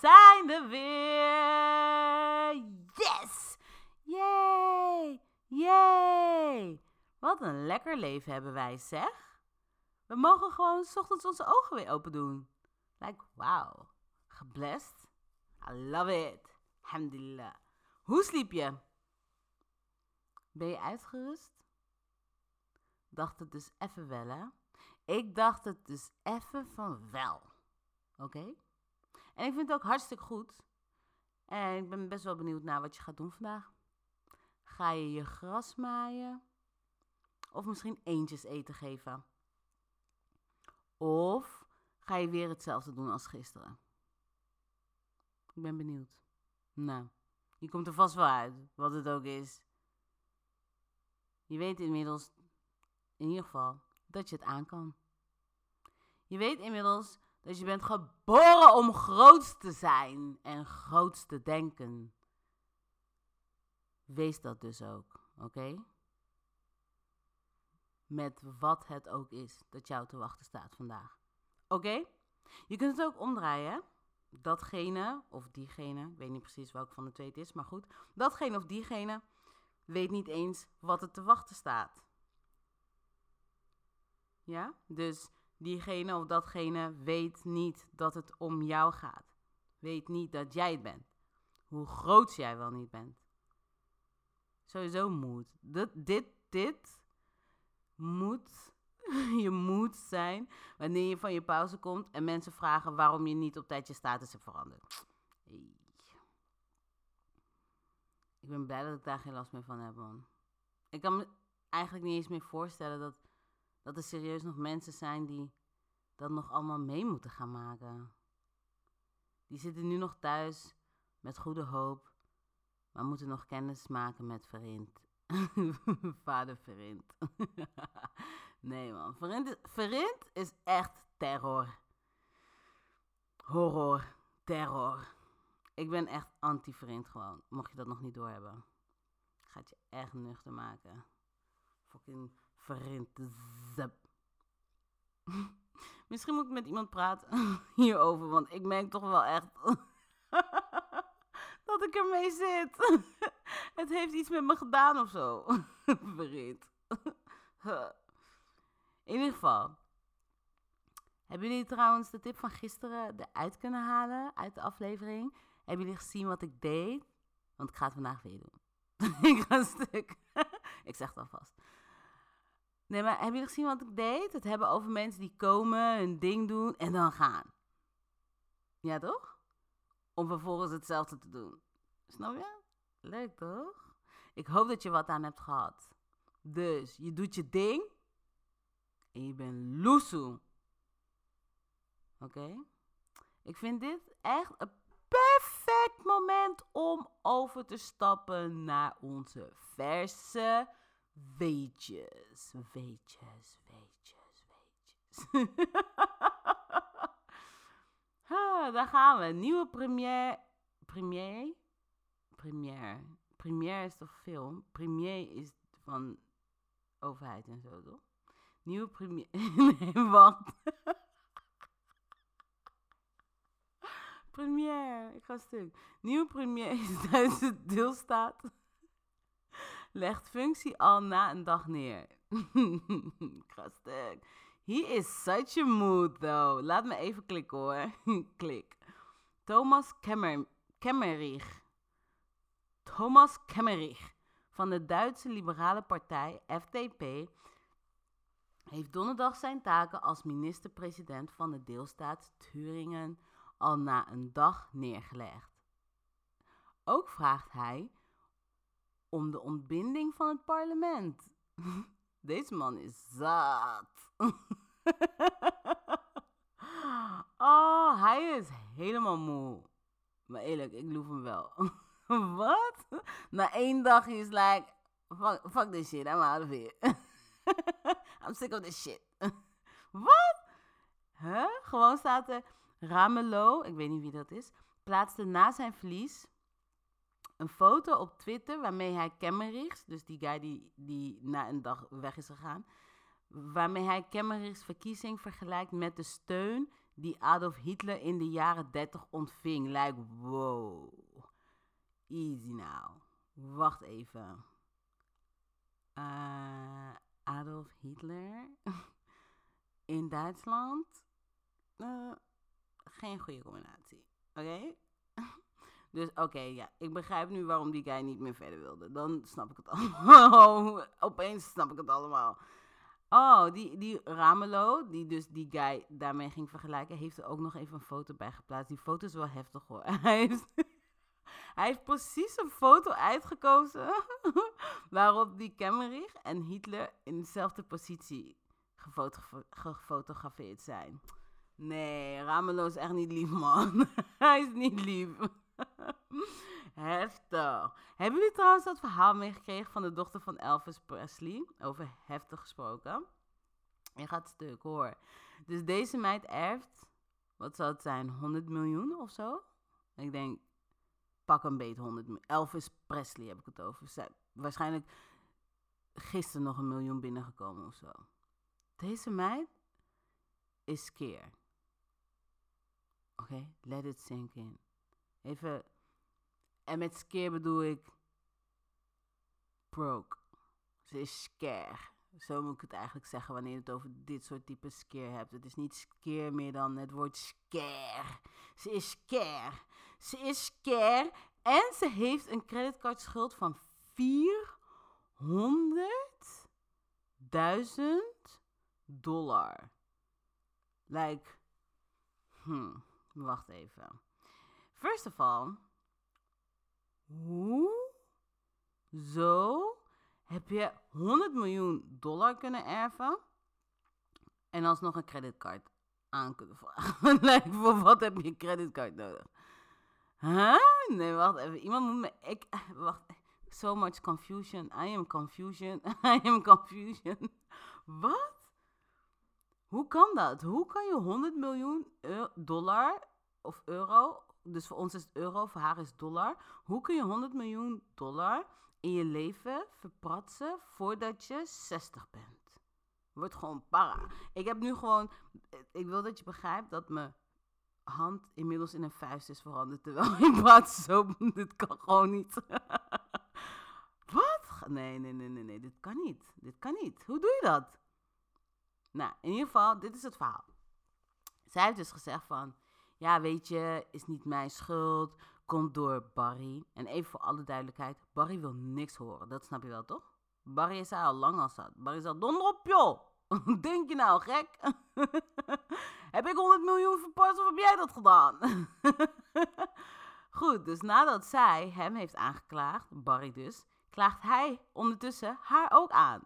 zijn er weer. Yes! Yay! Yay! Wat een lekker leven hebben wij, zeg. We mogen gewoon s ochtends onze ogen weer open doen. Like, wow. Geblest. I love it. Alhamdulillah. Hoe sliep je? Ben je uitgerust? Dacht het dus even wel, hè? Ik dacht het dus even van wel. Oké? En ik vind het ook hartstikke goed. En ik ben best wel benieuwd naar wat je gaat doen vandaag. Ga je je gras maaien? Of misschien eentjes eten geven? Of ga je weer hetzelfde doen als gisteren? Ik ben benieuwd. Nou, je komt er vast wel uit, wat het ook is. Je weet inmiddels, in ieder geval, dat je het aan kan. Je weet inmiddels dat je bent geboren om groot te zijn en groot te denken. Wees dat dus ook, oké? Met wat het ook is dat jou te wachten staat vandaag. Oké? Je kunt het ook omdraaien? Datgene of diegene, ik weet niet precies welke van de twee het is, maar goed. Datgene of diegene weet niet eens wat er te wachten staat. Ja? Dus diegene of datgene weet niet dat het om jou gaat. Weet niet dat jij het bent. Hoe groot jij wel niet bent. Sowieso moet. Dit, dit, dit moet je moet zijn wanneer je van je pauze komt en mensen vragen waarom je niet op tijd je status hebt veranderd. Ik ben blij dat ik daar geen last meer van heb, man. Ik kan me eigenlijk niet eens meer voorstellen dat, dat er serieus nog mensen zijn die dat nog allemaal mee moeten gaan maken. Die zitten nu nog thuis met goede hoop, maar moeten nog kennis maken met Verint. Vader Verint. nee man, Verint is, echt terror. Horror, terror. Ik ben echt anti-Verint gewoon, mocht je dat nog niet doorhebben. Gaat je echt nuchter maken. Fucking Zap. Misschien moet ik met iemand praten hierover, want ik merk toch wel echt dat ik ermee zit. Het heeft iets met me gedaan of zo. Verriet. In ieder geval. Hebben jullie trouwens de tip van gisteren eruit kunnen halen uit de aflevering? Hebben jullie gezien wat ik deed? Want ik ga het vandaag weer doen. ik ga een stuk. ik zeg het alvast. Nee, maar hebben jullie gezien wat ik deed? Het hebben over mensen die komen, hun ding doen en dan gaan. Ja, toch? Om vervolgens hetzelfde te doen. Snap je? Leuk, toch? Ik hoop dat je wat aan hebt gehad. Dus, je doet je ding en je bent loesoe. Oké? Ik vind dit echt een perfect moment om over te stappen naar onze verse weetjes. Weetjes, weetjes, weetjes. ha, daar gaan we. Nieuwe première. Première? Première. Première is toch film? Première is van overheid en zo, toch? Nieuwe première. nee, wacht. première. Ik ga stuk. Nieuwe première is Duitse deelstaat legt functie al na een dag neer. Krastek. He is such a mood, though. Laat me even klikken hoor. Klik. Thomas Kemmer Kemmerich. Thomas Kemmerich van de Duitse Liberale Partij FDP heeft donderdag zijn taken als minister-president van de deelstaat Thuringen al na een dag neergelegd. Ook vraagt hij om de ontbinding van het parlement. Deze man is zat. oh, hij is helemaal moe. Maar eerlijk, ik loef hem wel. Wat? Na één dag is like, fuck, fuck this shit, I'm out of here. I'm sick of this shit. Wat? Huh? Gewoon staat er ik weet niet wie dat is, plaatste na zijn verlies een foto op Twitter waarmee hij Kemmerichs, dus die guy die, die na een dag weg is gegaan, waarmee hij Kemmerichs verkiezing vergelijkt met de steun die Adolf Hitler in de jaren 30 ontving. Like, wow. Easy nou. Wacht even. Uh, Adolf Hitler in Duitsland? Uh, geen goede combinatie. Oké? Dus oké, ja. Ik begrijp nu waarom die guy niet meer verder wilde. Dan snap ik het allemaal. Opeens snap ik het allemaal. Oh, die, die Ramelo, die dus die guy daarmee ging vergelijken, heeft er ook nog even een foto bij geplaatst. Die foto is wel heftig hoor. Hij heeft, hij heeft precies een foto uitgekozen waarop die Kemmerich en Hitler in dezelfde positie gefotografeerd zijn. Nee, Ramelo is echt niet lief, man. hij is niet lief. heftig. Hebben jullie trouwens dat verhaal meegekregen van de dochter van Elvis Presley? Over heftig gesproken. Je gaat stuk hoor. Dus deze meid erft, wat zou het zijn, 100 miljoen of zo? Ik denk, pak een beet 100 miljoen. Elvis Presley heb ik het over. Waarschijnlijk gisteren nog een miljoen binnengekomen of zo. Deze meid is scared. Oké, let it sink in. Even. En met scare bedoel ik. Broke. Ze is scare. Zo moet ik het eigenlijk zeggen wanneer je het over dit soort type scare hebt. Het is niet scare meer dan het woord scare. Ze is scare. Ze is scare. En ze heeft een creditcardschuld van 400.000 dollar. Like. Hmm. Wacht even. First of all, hoe zo heb je 100 miljoen dollar kunnen erven en alsnog een creditcard aan kunnen vragen? voor wat heb je een creditcard nodig? Huh? Nee, wacht even. Iemand moet me... Ik, wacht. So much confusion. I am confusion. I am confusion. Wat? Hoe kan dat? Hoe kan je 100 miljoen dollar of euro, dus voor ons is het euro, voor haar is dollar. Hoe kun je 100 miljoen dollar in je leven verpratsen voordat je 60 bent? Wordt gewoon para. Ik heb nu gewoon, ik wil dat je begrijpt dat mijn hand inmiddels in een vuist is veranderd. Terwijl ik praat zo, dit kan gewoon niet. Wat? Nee, nee, nee, nee, nee, dit kan niet. Dit kan niet. Hoe doe je dat? Nou, in ieder geval, dit is het verhaal. Zij heeft dus gezegd van, ja, weet je, is niet mijn schuld, komt door Barry. En even voor alle duidelijkheid, Barry wil niks horen, dat snap je wel, toch? Barry is al lang al zat. Barry zegt, donder op joh! Denk je nou, gek? heb ik 100 miljoen verpast of heb jij dat gedaan? Goed, dus nadat zij hem heeft aangeklaagd, Barry dus, klaagt hij ondertussen haar ook aan.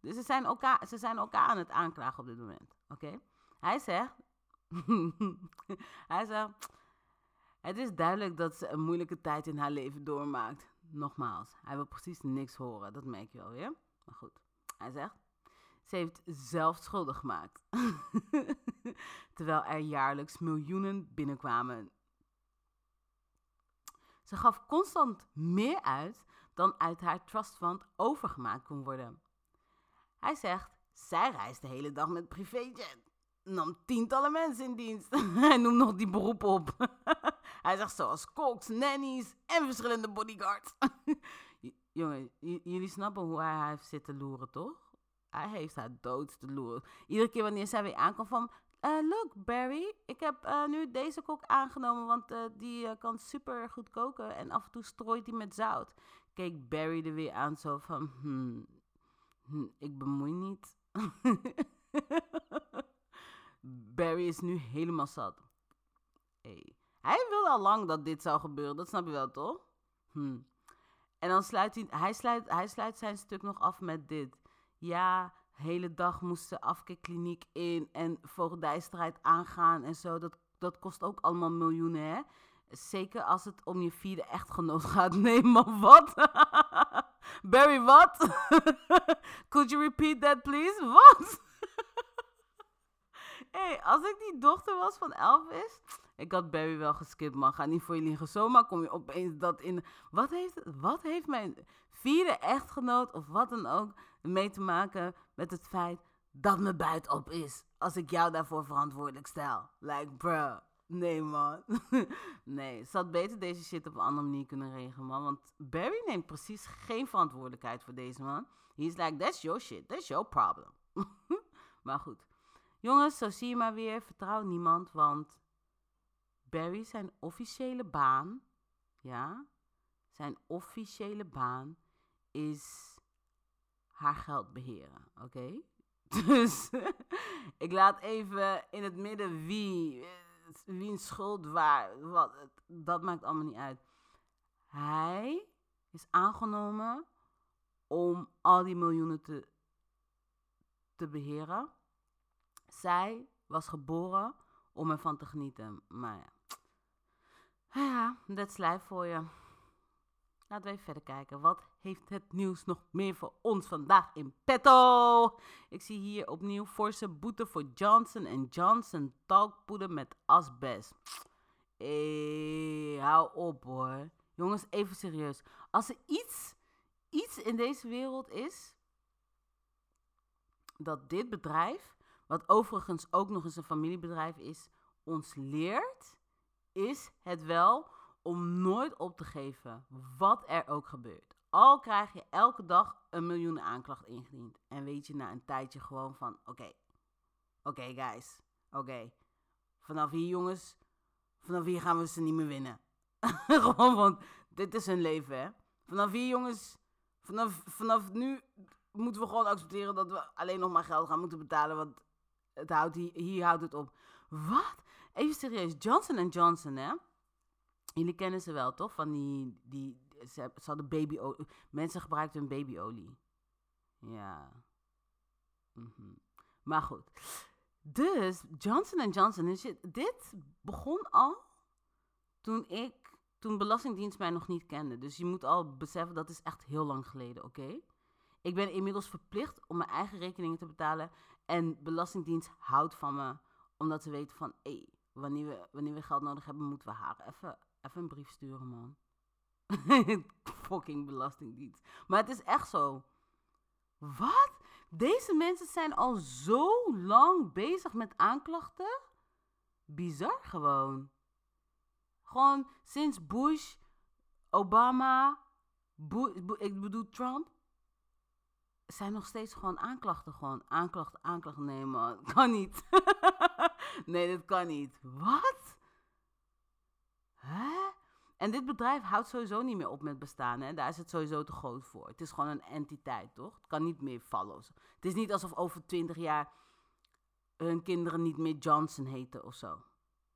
Dus ze zijn elkaar, ze zijn elkaar aan het aanklagen op dit moment. Oké? Hij zegt. hij zegt. Het is duidelijk dat ze een moeilijke tijd in haar leven doormaakt. Nogmaals, hij wil precies niks horen. Dat merk je wel weer. Maar goed, hij zegt. Ze heeft zelf schuldig gemaakt. Terwijl er jaarlijks miljoenen binnenkwamen. Ze gaf constant meer uit dan uit haar trustfund overgemaakt kon worden. Hij zegt, zij reist de hele dag met privéjet. Nam tientallen mensen in dienst. Hij noemt nog die beroepen op. Hij zegt zoals koks, nannies en verschillende bodyguards. Jongen, jullie snappen hoe hij heeft zitten loeren, toch? Hij heeft haar dood te loeren. Iedere keer wanneer zij weer aankomt van... Uh, look, Barry, ik heb uh, nu deze kok aangenomen, want uh, die kan super goed koken. En af en toe strooit hij met zout. Keek Barry er weer aan zo van... Hmm, Hm, ik bemoei niet. Barry is nu helemaal zat. Hey. Hij wilde al lang dat dit zou gebeuren, dat snap je wel, toch? Hm. En dan sluit hij, hij, sluit, hij sluit zijn stuk nog af met dit. Ja, hele dag moest de afkeerkliniek in en voogdijstrijd aangaan en zo. Dat, dat kost ook allemaal miljoenen, hè? Zeker als het om je vierde echtgenoot gaat. Nee, maar wat? Barry, wat? Could you repeat that, please? Wat? Hey, als ik die dochter was van Elvis... Ik had Barry wel geskipt, man. Ga niet voor je liegen. Zomaar kom je opeens dat in... Wat heeft, wat heeft mijn vierde echtgenoot of wat dan ook mee te maken met het feit dat mijn buit op is als ik jou daarvoor verantwoordelijk stel. Like, bro. Nee, man. nee, ze had beter deze shit op een andere manier kunnen regelen, man. Want Barry neemt precies geen verantwoordelijkheid voor deze man. He's like, that's your shit. That's your problem. maar goed. Jongens, zo zie je maar weer. Vertrouw niemand, want Barry zijn officiële baan, ja, zijn officiële baan is haar geld beheren, oké? Dus ik laat even in het midden wie, wie schuld waar, wat, dat maakt allemaal niet uit. Hij is aangenomen om al die miljoenen te, te beheren. Zij was geboren om ervan te genieten. Maar ja. Ja, dat is voor je. Laten we even verder kijken. Wat heeft het nieuws nog meer voor ons vandaag in petto? Ik zie hier opnieuw forse boete voor Johnson Johnson talkpoeder met asbest. Hey, hou op hoor. Jongens, even serieus. Als er iets, iets in deze wereld is, dat dit bedrijf, wat overigens ook nog eens een familiebedrijf is, ons leert, is het wel om nooit op te geven wat er ook gebeurt. Al krijg je elke dag een miljoen aanklacht ingediend. En weet je na een tijdje gewoon van: oké, oké guys, oké. Vanaf hier jongens, vanaf hier gaan we ze niet meer winnen. gewoon want dit is hun leven hè. Vanaf hier jongens, vanaf, vanaf nu moeten we gewoon accepteren dat we alleen nog maar geld gaan moeten betalen. Want het houdt hier, hier houdt het op. Wat? Even serieus, Johnson Johnson hè Jullie kennen ze wel, toch? Van die, die ze, ze hadden babyolie. Mensen gebruikten hun babyolie. Ja. Mm Maar goed. Dus, Johnson Johnson, dit begon al toen ik, toen Belastingdienst mij nog niet kende. Dus je moet al beseffen, dat is echt heel lang geleden, oké? Ik ben inmiddels verplicht om mijn eigen rekeningen te betalen. En Belastingdienst houdt van me, omdat ze weten van, hé, wanneer, we, wanneer we geld nodig hebben, moeten we haar even Even een brief sturen, man. Fucking belastingdienst. Maar het is echt zo. Wat? Deze mensen zijn al zo lang bezig met aanklachten? Bizar gewoon. Gewoon sinds Bush, Obama, ik bedoel Trump, zijn nog steeds gewoon aanklachten. Gewoon aanklachten. Nee, man. Kan niet. nee, dat kan niet. Wat? Hè? En dit bedrijf houdt sowieso niet meer op met bestaan. Hè? Daar is het sowieso te groot voor. Het is gewoon een entiteit, toch? Het kan niet meer vallen. Het is niet alsof over twintig jaar hun kinderen niet meer Johnson heten of zo.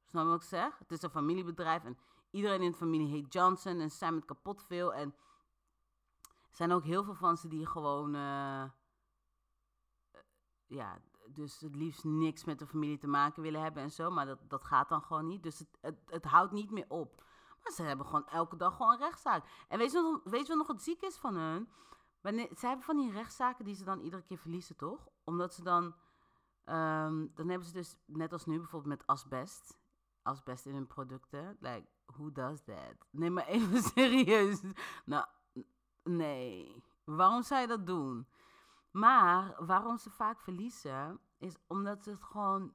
Snap je wat ik zeg? Het is een familiebedrijf en iedereen in de familie heet Johnson en zijn met kapot veel. En zijn ook heel veel van ze die gewoon, uh, ja, dus het liefst niks met de familie te maken willen hebben en zo. Maar dat, dat gaat dan gewoon niet. Dus het, het, houdt niet meer op. Maar ze hebben gewoon elke dag gewoon een rechtszaak. En weet je, nog, weet je wat nog het ziek is van hun? Wanneer, ze hebben van die rechtszaken die ze dan iedere keer verliezen, toch? Omdat ze dan... Um, dan hebben ze dus, net als nu bijvoorbeeld met asbest... Asbest in hun producten. Like, who does that? Nee, maar even serieus. Nou, nee. Waarom zou je dat doen? Maar waarom ze vaak verliezen, is omdat ze het gewoon,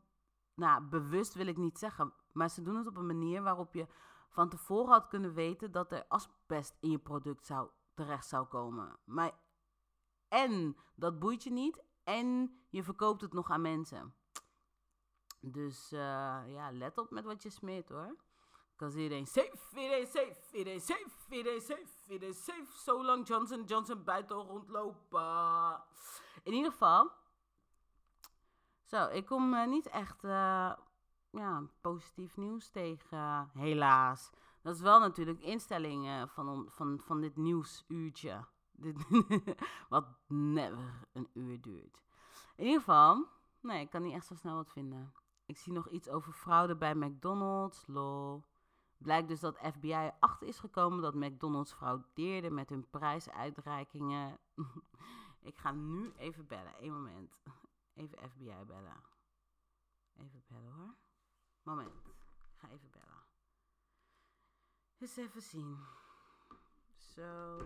nou, bewust wil ik niet zeggen, maar ze doen het op een manier waarop je van tevoren had kunnen weten dat er asbest in je product zou, terecht zou komen. Maar en dat boeit je niet en je verkoopt het nog aan mensen. Dus uh, ja, let op met wat je smeert hoor. Because it ain't safe, it safe, safe, safe, ain't safe. Zolang Johnson Johnson buiten rondlopen. In ieder geval, zo, ik kom uh, niet echt uh, ja, positief nieuws tegen, helaas. Dat is wel natuurlijk instelling van, van, van dit nieuwsuurtje. Wat never een uur duurt. In ieder geval, nee, ik kan niet echt zo snel wat vinden. Ik zie nog iets over fraude bij McDonald's, lol. Blijkt dus dat FBI achter is gekomen dat McDonald's fraudeerde met hun prijsuitreikingen. ik ga nu even bellen. Eén moment. Even FBI bellen. Even bellen hoor. Moment. Ik ga even bellen. Eens even zien. Zo.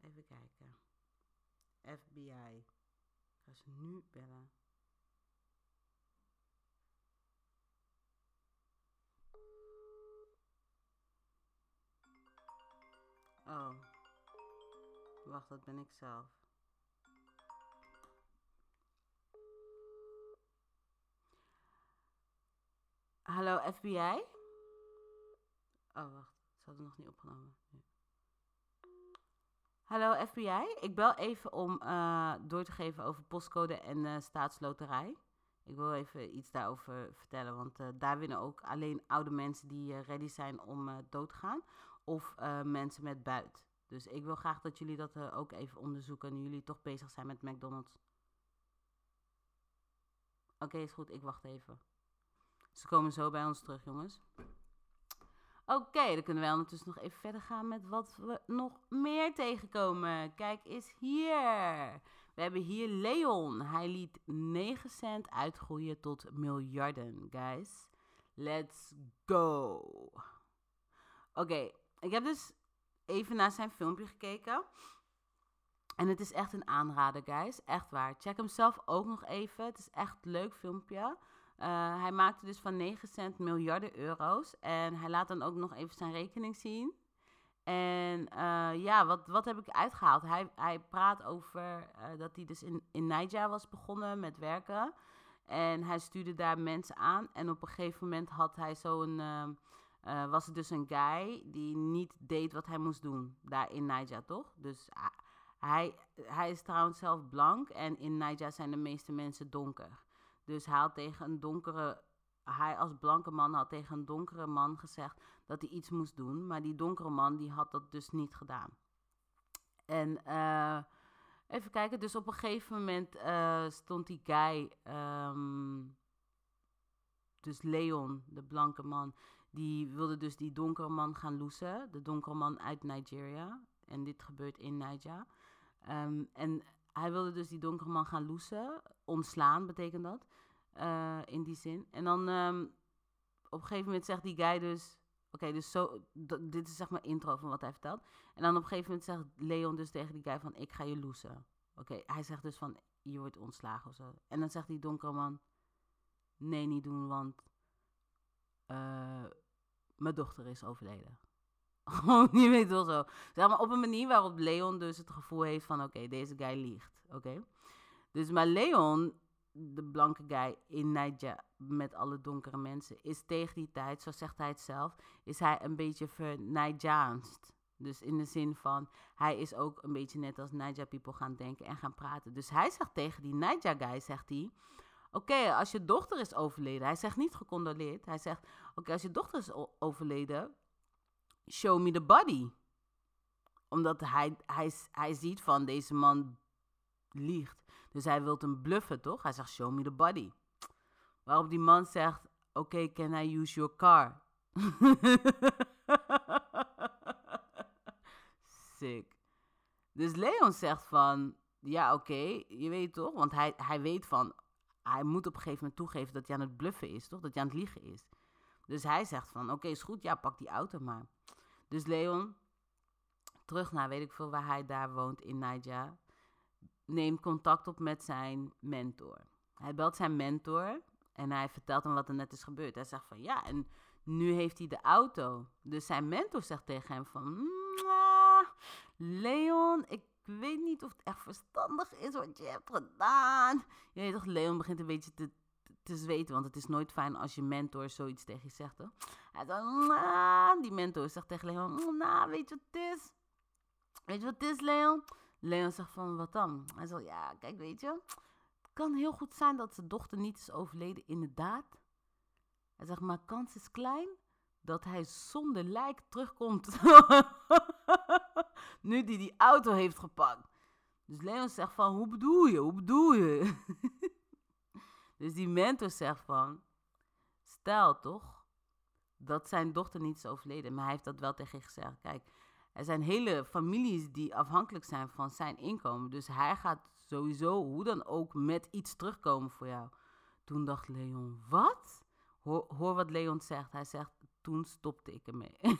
Even kijken. FBI. ga ze nu bellen. Oh. Wacht, dat ben ik zelf. Hallo FBI? Oh, wacht. Ze hadden nog niet opgenomen. Hallo FBI, ik bel even om uh, door te geven over postcode en uh, staatsloterij. Ik wil even iets daarover vertellen, want uh, daar winnen ook alleen oude mensen die ready zijn om dood te gaan. Of mensen met buit. Dus ik wil graag dat jullie dat ook even onderzoeken en jullie toch bezig zijn met McDonald's. Oké, is goed, ik wacht even. Ze komen zo bij ons terug, jongens. Oké, dan kunnen wij ondertussen nog even verder gaan met wat we nog meer tegenkomen. Kijk eens hier. We hebben hier Leon. Hij liet 9 cent uitgroeien tot miljarden, guys. Let's go. Oké, ik heb dus even naar zijn filmpje gekeken. En het is echt een aanrader, guys. Echt waar. Check hem zelf ook nog even. Het is echt een leuk filmpje. Uh, hij maakte dus van 9 cent miljarden euro's. En hij laat dan ook nog even zijn rekening zien. En uh, ja, wat, wat heb ik uitgehaald? Hij, hij praat over uh, dat hij dus in, in Niger was begonnen met werken. En hij stuurde daar mensen aan. En op een gegeven moment had hij zo'n. Was het dus een guy die niet deed wat hij moest doen. Daar in Niger, toch? Dus hij, hij is trouwens zelf blank. En in Niger zijn de meeste mensen donker. Dus hij had tegen een donkere, hij als blanke man had tegen een donkere man gezegd dat hij iets moest doen. Maar die donkere man die had dat dus niet gedaan. En uh, even kijken, dus op een gegeven moment uh, stond die guy, um, dus Leon, de blanke man, die wilde dus die donkere man gaan loesen. De donkere man uit Nigeria. En dit gebeurt in Niger. Um, en hij wilde dus die donkere man gaan loesen. Ontslaan betekent dat. Uh, in die zin. En dan um, op een gegeven moment zegt die guy dus. Oké, dus zo. Dit is zeg maar intro van wat hij vertelt. En dan op een gegeven moment zegt Leon dus tegen die guy van: Ik ga je loesen. Oké, hij zegt dus van: Je wordt ontslagen of zo. En dan zegt die donkere man: Nee, niet doen, want. Uh, mijn dochter is overleden. Je weet wel zo. Zeg maar op een manier waarop Leon dus het gevoel heeft van... oké, deze guy liegt. Oké? Dus maar Leon, de blanke guy in Niger met alle donkere mensen... is tegen die tijd, zo zegt hij het zelf... is hij een beetje vernijjaanst. Dus in de zin van, hij is ook een beetje net als Niger people gaan denken en gaan praten. Dus hij zegt tegen die Niger guy, zegt hij... Oké, als je dochter is overleden... Hij zegt niet gecondoleerd. Hij zegt, oké, als je dochter is overleden show me the body. Omdat hij, hij, hij ziet van deze man liegt. Dus hij wil hem bluffen, toch? Hij zegt, show me the body. Waarop die man zegt, oké, can I use your car? Sick. Dus Leon zegt van, ja, oké, je weet toch? Want hij, hij weet van, hij moet op een gegeven moment toegeven dat hij aan het bluffen is, toch? Dat hij aan het liegen is. Dus hij zegt van, oké, is goed, ja, pak die auto maar. Dus Leon, terug naar weet ik veel waar hij daar woont in Niger, neemt contact op met zijn mentor. Hij belt zijn mentor en hij vertelt hem wat er net is gebeurd. Hij zegt van ja, en nu heeft hij de auto. Dus zijn mentor zegt tegen hem van... Leon, ik weet niet of het echt verstandig is wat je hebt gedaan. Je weet toch, Leon begint een beetje te te zweten. Want het is nooit fijn als je mentor zoiets tegen je zegt. Hoor. Hij zegt, die mentor zegt tegen Leon, nou, weet je wat het is? Weet je wat het is, Leon? Leon zegt van, wat dan? Hij zegt, ja, kijk, weet je. Het kan heel goed zijn dat zijn dochter niet is overleden, inderdaad. Hij zegt, maar kans is klein dat hij zonder lijk terugkomt. nu die die auto heeft gepakt. Dus Leon zegt van, hoe bedoel je? Hoe bedoel je? Dus die mentor zegt van, stel toch dat zijn dochter niet is overleden, maar hij heeft dat wel tegen je gezegd. Kijk, er zijn hele families die afhankelijk zijn van zijn inkomen. Dus hij gaat sowieso, hoe dan ook, met iets terugkomen voor jou. Toen dacht Leon, wat? Hoor, hoor wat Leon zegt. Hij zegt, toen stopte ik ermee.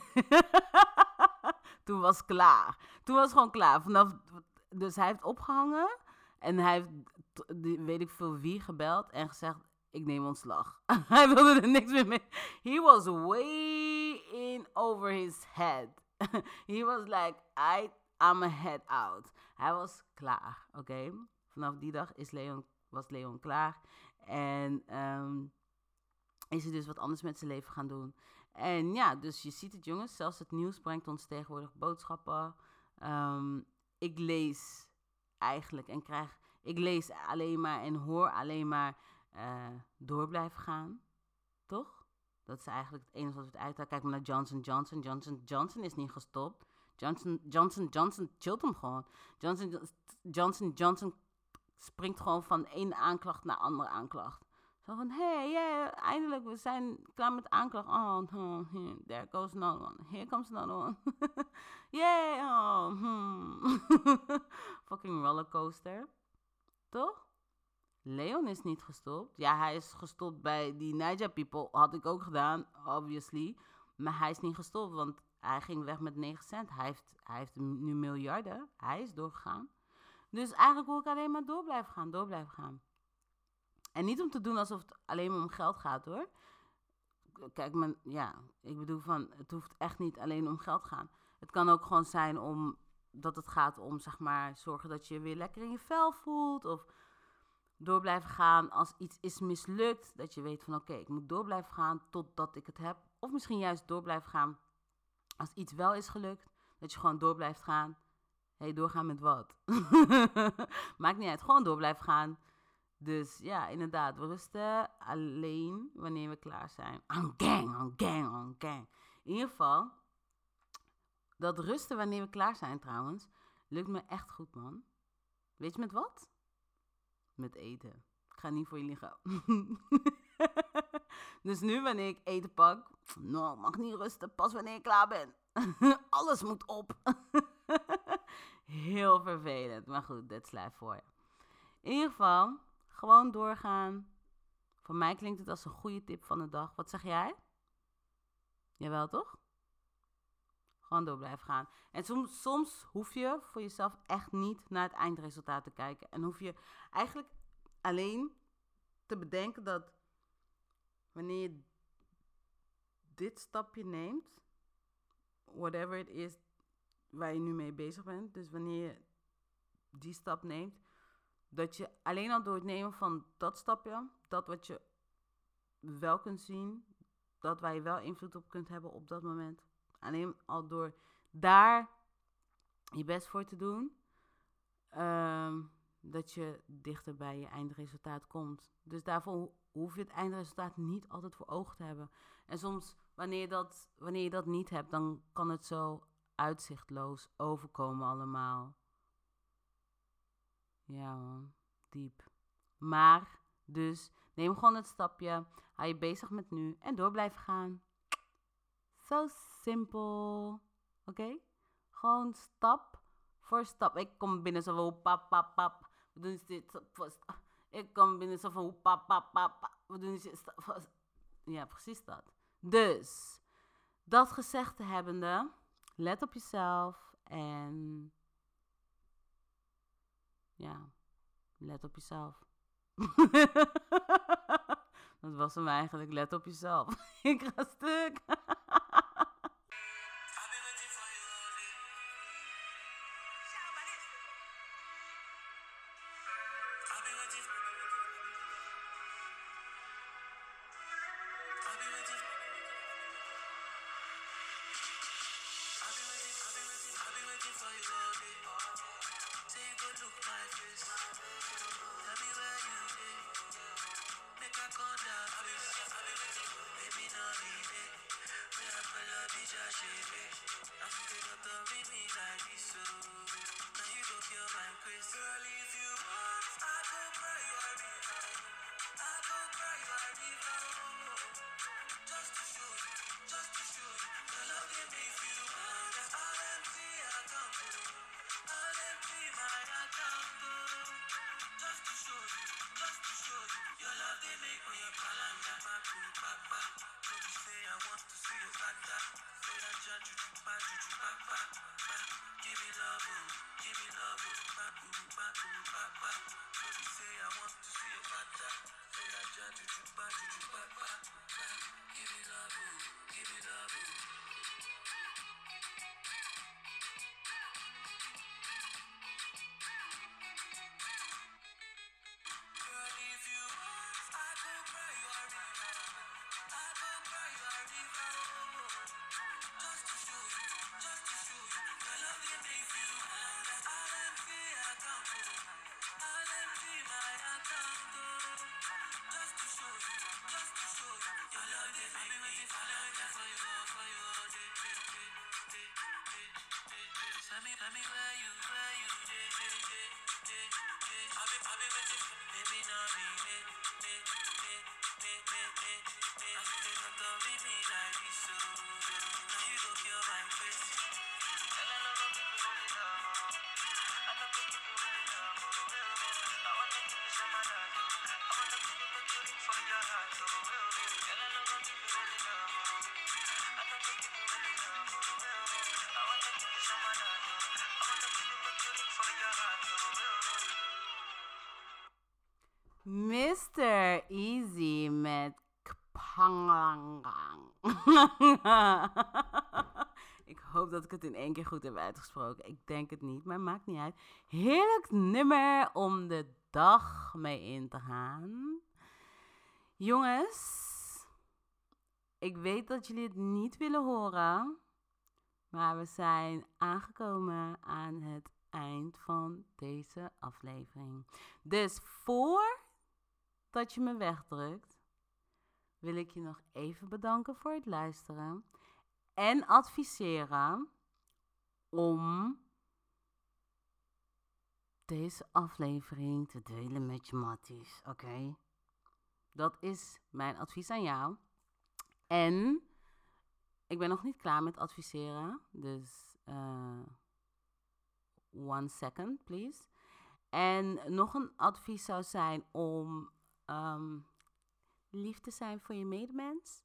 toen was klaar. Toen was gewoon klaar. Vanaf, dus hij heeft opgehangen. En hij heeft, weet ik veel wie, gebeld en gezegd, ik neem ontslag. hij wilde er niks meer mee. He was way in over his head. He was like, I, I'm a head out. Hij was klaar, oké? Vanaf die dag is Leon, was Leon klaar. En ehm, is hij dus wat anders met zijn leven gaan doen. En ja, dus je ziet het jongens, zelfs het nieuws brengt ons tegenwoordig boodschappen. Ehm, ik lees eigenlijk en krijg, ik lees alleen maar en hoor alleen maar eh, door blijven gaan. Toch? Dat is eigenlijk het enige wat we het uithalen. Kijk maar naar Johnson Johnson. Johnson Johnson is niet gestopt. Johnson Johnson Johnson chillt hem gewoon. Johnson Johnson Johnson springt gewoon van één aanklacht naar andere aanklacht. Zo van, hey, yeah, eindelijk, we zijn klaar met aanklacht. Oh, here, there goes another one. Here comes another one. Yay, oh, hmm. Fucking rollercoaster. Toch? Leon is niet gestopt. Ja, hij is gestopt bij die Niger People. Had ik ook gedaan, obviously. Maar hij is niet gestopt, want hij ging weg met 9 cent. Hij heeft, hij heeft nu miljarden. Hij is doorgegaan. Dus eigenlijk wil ik alleen maar door blijven gaan, door blijven gaan. En niet om te doen alsof het alleen om geld gaat hoor. Kijk, men, ja, ik bedoel van, het hoeft echt niet alleen om geld gaan. Het kan ook gewoon zijn om, dat het gaat om, zeg maar, zorgen dat je je weer lekker in je vel voelt. Of door blijven gaan als iets is mislukt. Dat je weet van, oké, ik moet door blijven gaan totdat ik het heb. Of misschien juist door blijven gaan als iets wel is gelukt. Dat je gewoon door blijft gaan. Hé, hey, doorgaan met wat? Maakt niet uit, gewoon door blijven gaan. Dus ja, inderdaad, we rusten alleen wanneer we klaar zijn. On gang, on gang, on gang. In ieder geval, dat rusten wanneer we klaar zijn trouwens, lukt me echt goed, man. Weet je met wat? Met eten. Ik ga niet voor je liggen. dus nu wanneer ik eten pak, ik mag niet rusten, pas wanneer ik klaar ben. Alles moet op. Heel vervelend, maar goed, dat slijf voor je. In ieder geval, gewoon doorgaan. Voor mij klinkt het als een goede tip van de dag. Wat zeg jij? Jawel, toch? Gewoon door blijven gaan. En soms, soms hoef je voor jezelf echt niet naar het eindresultaat te kijken. En hoef je eigenlijk alleen te bedenken dat wanneer je dit stapje neemt, whatever it is waar je nu mee bezig bent, dus wanneer je die stap neemt, dat je alleen al door het nemen van dat stapje, dat wat je wel kunt zien, dat waar je wel invloed op kunt hebben op dat moment, alleen al door daar je best voor te doen, ehm, dat je dichter bij je eindresultaat komt. Dus daarvoor hoef je het eindresultaat niet altijd voor ogen te hebben. En soms, wanneer je dat, wanneer je dat niet hebt, dan kan het zo uitzichtloos overkomen allemaal. Ja man, diep. Maar, dus, neem gewoon het stapje, hou je bezig met nu en door blijven gaan. Zo simpel. Oké? Gewoon stap voor stap. Ik kom binnen zo van pap, pap, pap. We doen dit. Ik kom binnen zo van pap, pap, pap. We doen dit. Ja, precies dat. Dus, dat gezegd hebbende, let op jezelf en ja, let op jezelf. dat was hem eigenlijk, let op jezelf. Ik ga stuk. Please leave you. Mr. Easy met Kpangang. ik hoop dat ik het in één keer goed heb uitgesproken. Ik denk het niet, maar maakt niet uit. Heerlijk nummer om de dag mee in te gaan. Jongens, ik weet dat jullie het niet willen horen, maar we zijn aangekomen aan het eind van deze aflevering. Dus voor dat je me wegdrukt, wil ik je nog even bedanken voor het luisteren en adviseren om deze aflevering te delen met je matties, oké? Dat is mijn advies aan jou. En ik ben nog niet klaar met adviseren, dus uh, one second, please. En nog een advies zou zijn om um, lief te zijn voor je medemens.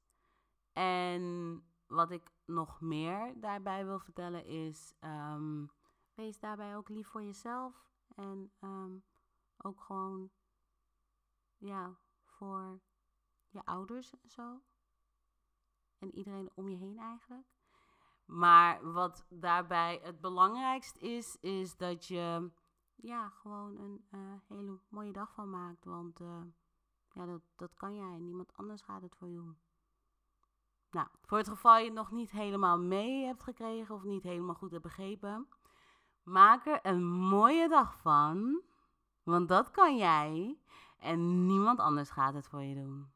En wat ik nog meer daarbij wil vertellen is, um, wees daarbij ook lief voor jezelf. En um, ook gewoon, ja, voor je ouders en zo. En iedereen om je heen eigenlijk. Maar wat daarbij het belangrijkst is, is dat je ja, gewoon een uh, hele mooie dag van maakt. Want uh, ja, dat, dat kan jij. Niemand anders gaat het voor je doen. Nou, voor het geval je het nog niet helemaal mee hebt gekregen of niet helemaal goed hebt begrepen, maak er een mooie dag van. Want dat kan jij en niemand anders gaat het voor je doen.